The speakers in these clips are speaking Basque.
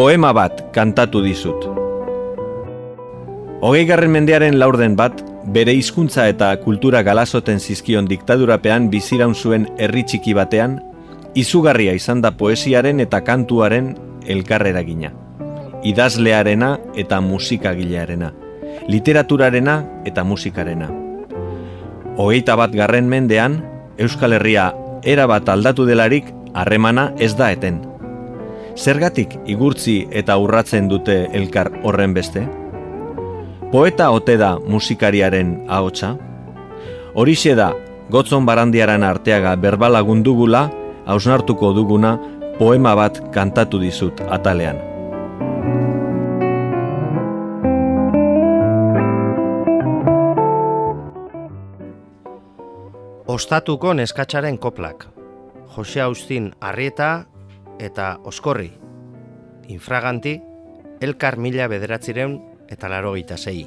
poema bat kantatu dizut. Hogei garren mendearen laurden bat, bere hizkuntza eta kultura galazoten zizkion diktadurapean biziraun zuen herri txiki batean, izugarria izan da poesiaren eta kantuaren elkarreragina. Idazlearena eta musikagilearena. Literaturarena eta musikarena. Hogeita bat garren mendean, Euskal Herria erabat aldatu delarik harremana ez da eten. Zergatik igurtzi eta urratzen dute elkar horren beste? Poeta ote da musikariaren ahotsa? Horixe da, gotzon barandiaran arteaga berbalagundugula, hausnartuko duguna poema bat kantatu dizut atalean. Ostatuko neskatxaren koplak. Jose Austin Arrieta eta Oskorri. Infraganti, Elkar Mila Bederatzireun eta Laro zei.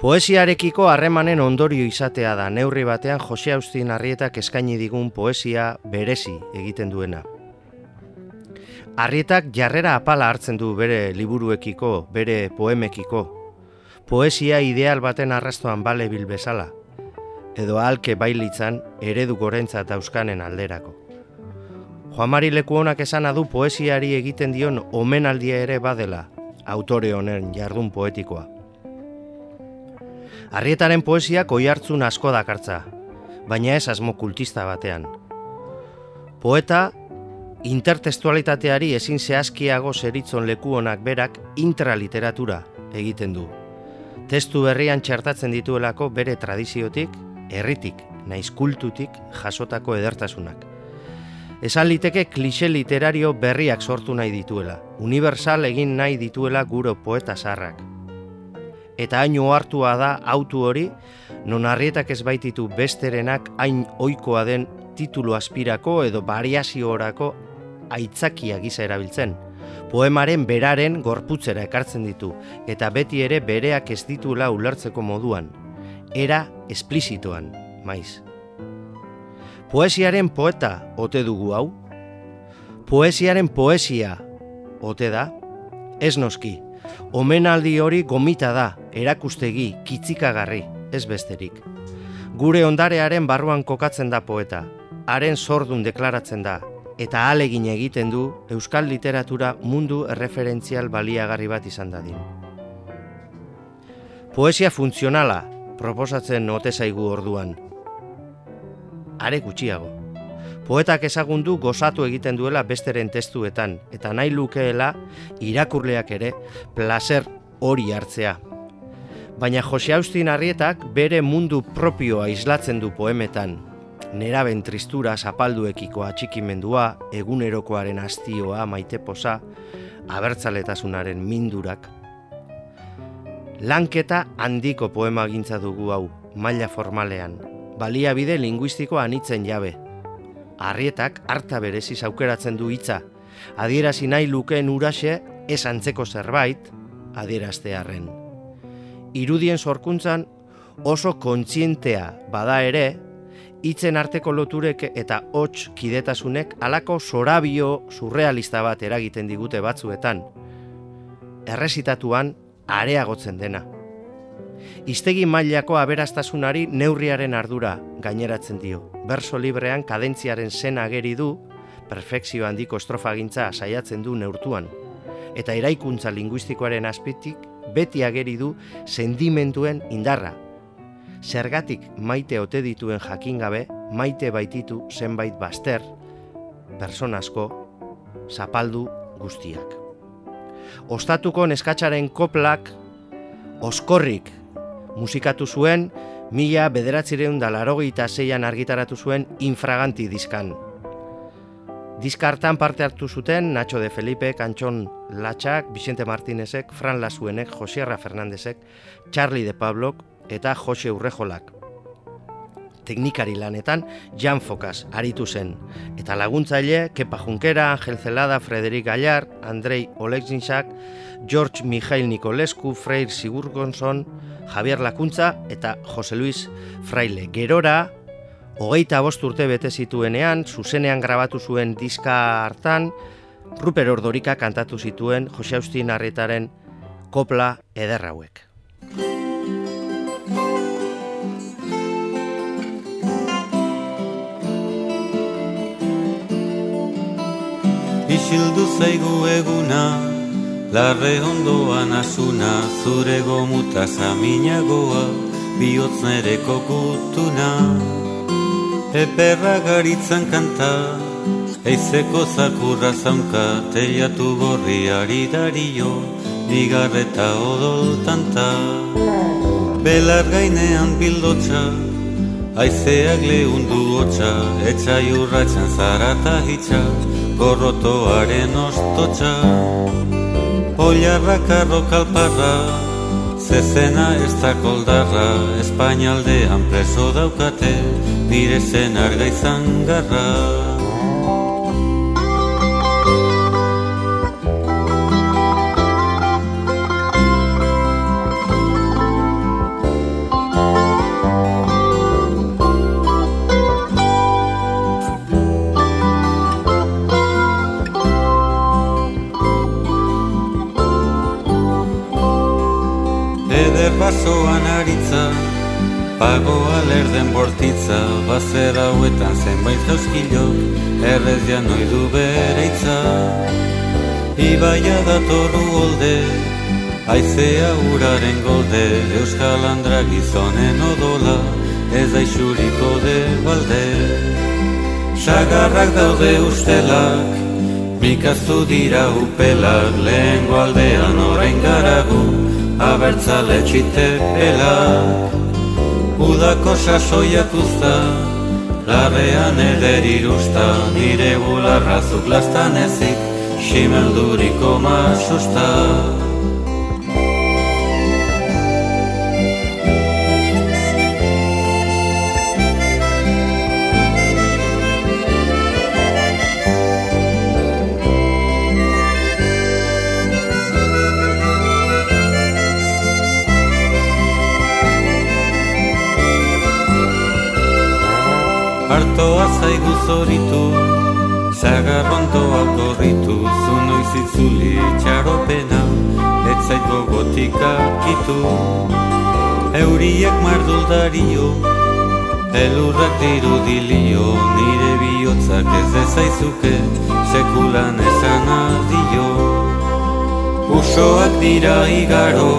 Poesiarekiko harremanen ondorio izatea da neurri batean Jose Austin Arrietak eskaini digun poesia berezi egiten duena. Arrietak jarrera apala hartzen du bere liburuekiko, bere poemekiko. Poesia ideal baten arrastoan bale bil bezala edo alke bailitzan eredu gorentza euskanen alderako. Juan Mari leku honak esan adu poesiari egiten dion omenaldia ere badela, autore honen jardun poetikoa. Arrietaren poesiak oi hartzun asko dakartza, baina ez asmo kultista batean. Poeta, intertestualitateari ezin zehazkiago zeritzon leku honak berak intraliteratura egiten du. Testu berrian txertatzen dituelako bere tradiziotik herritik, naiz kultutik jasotako edertasunak. Esan liteke klixe literario berriak sortu nahi dituela, universal egin nahi dituela guro poeta sarrak. Eta hain hartua da autu hori, non harrietak ez baititu besterenak hain oikoa den titulu aspirako edo variazio orako aitzakia gisa erabiltzen. Poemaren beraren gorputzera ekartzen ditu, eta beti ere bereak ez ditula ulertzeko moduan, era esplizitoan, maiz. Poesiaren poeta ote dugu hau? Poesiaren poesia ote da? Ez noski, omenaldi hori gomita da, erakustegi, kitzikagarri, ez besterik. Gure ondarearen barruan kokatzen da poeta, haren sordun deklaratzen da, eta alegin egiten du euskal literatura mundu erreferentzial baliagarri bat izan dadin. Poesia funtzionala, proposatzen ote zaigu orduan. Are gutxiago. Poetak ezagundu gozatu egiten duela besteren testuetan, eta nahi lukeela irakurleak ere placer hori hartzea. Baina Jose Austin Arrietak bere mundu propioa islatzen du poemetan. Neraben tristura zapalduekiko atxikimendua, egunerokoaren astioa, maite posa, abertzaletasunaren mindurak, Lanketa handiko poema gintza dugu hau, maila formalean. Baliabide linguistiko anitzen jabe. Arrietak harta berezi aukeratzen du hitza. Adierazi nahi lukeen urase ez antzeko zerbait, adieraztearren. Irudien sorkuntzan oso kontzientea bada ere, hitzen arteko loturek eta hots kidetasunek alako sorabio surrealista bat eragiten digute batzuetan. Erresitatuan areagotzen dena. Iztegi mailako aberastasunari neurriaren ardura gaineratzen dio. Berso librean kadentziaren sena ageri du, perfekzio handiko estrofagintza saiatzen du neurtuan. Eta eraikuntza linguistikoaren azpitik beti ageri du sendimenduen indarra. Zergatik maite ote dituen jakin gabe, maite baititu zenbait baster, personasko, zapaldu guztiak ostatuko neskatxaren koplak oskorrik musikatu zuen mila bederatzireun da larogeita zeian argitaratu zuen infraganti diskan. Diskartan parte hartu zuten Nacho de Felipe, Kantxon Latxak, Vicente Martinezek, Fran Lasuenek, Josierra Fernandezek, Charlie de Pablok eta Jose Urrejolak teknikari lanetan Jan Fokas aritu zen. Eta laguntzaile, Kepa Junkera, Angel Zelada, Frederik Gallar, Andrei Olekzinsak, George Mijail Nikolescu, Freir Sigurgonson, Javier Lakuntza eta Jose Luis Fraile. Gerora, hogeita bost urte bete zituenean, zuzenean grabatu zuen diska hartan, Ruper Ordorika kantatu zituen Jose Austin Arretaren kopla ederra Isildu zaigu eguna, larre ondoan asuna, zure gomuta zaminagoa, bihotz nere kokutuna. Eperra garitzan kanta, eizeko zakurra zaunka, teiatu gorriari dario, bigarreta odol tanta. Belar gainean bildotxa, aizeak lehundu hotxa, etxai urratxan zarata hitxa, gorrotoaren ostotxa. Oiarra karro kalparra, zezena ez da koldarra, Espainaldean preso daukate, nire zen arga izan garra. Pago alerden bortitza, bazer hauetan zenbait jauzkilok, errez janoi du bere itza. Ibaia datorru holde, aizea uraren golde, euskal andra gizonen odola, ez da isuriko de balde. Sagarrak daude ustelak, mikaztu dira upelak, lehen aldean orain garagu, abertzale txite pelak. Udako sasoiak usta, larrean eder irusta, nire bularra zuklastan ezik, simelduriko masusta. Zaigu zoritu, zagarrontoa korritu, zuno izitzuli txaropena, ez zait gogotika kitu. Euriek marduldario, elurrak dirudilio, nire bihotzak ez ezaizuke, sekulan esan adio. Usoak dira igaro,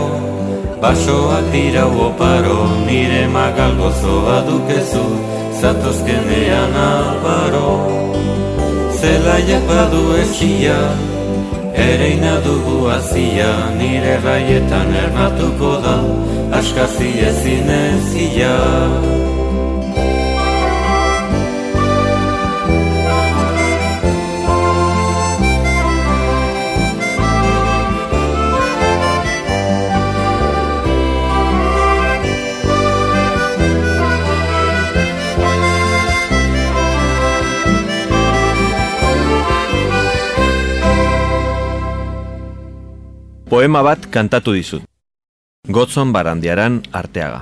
basoak dira oparo, nire magal gozoa dukezu, zatozkenean albaro Zelaiak badu esia, ereina dugu azia Nire raietan ernatuko da, askazi ezin ezia Poema bat kantatu dizut. Gotzon barandiaran arteaga.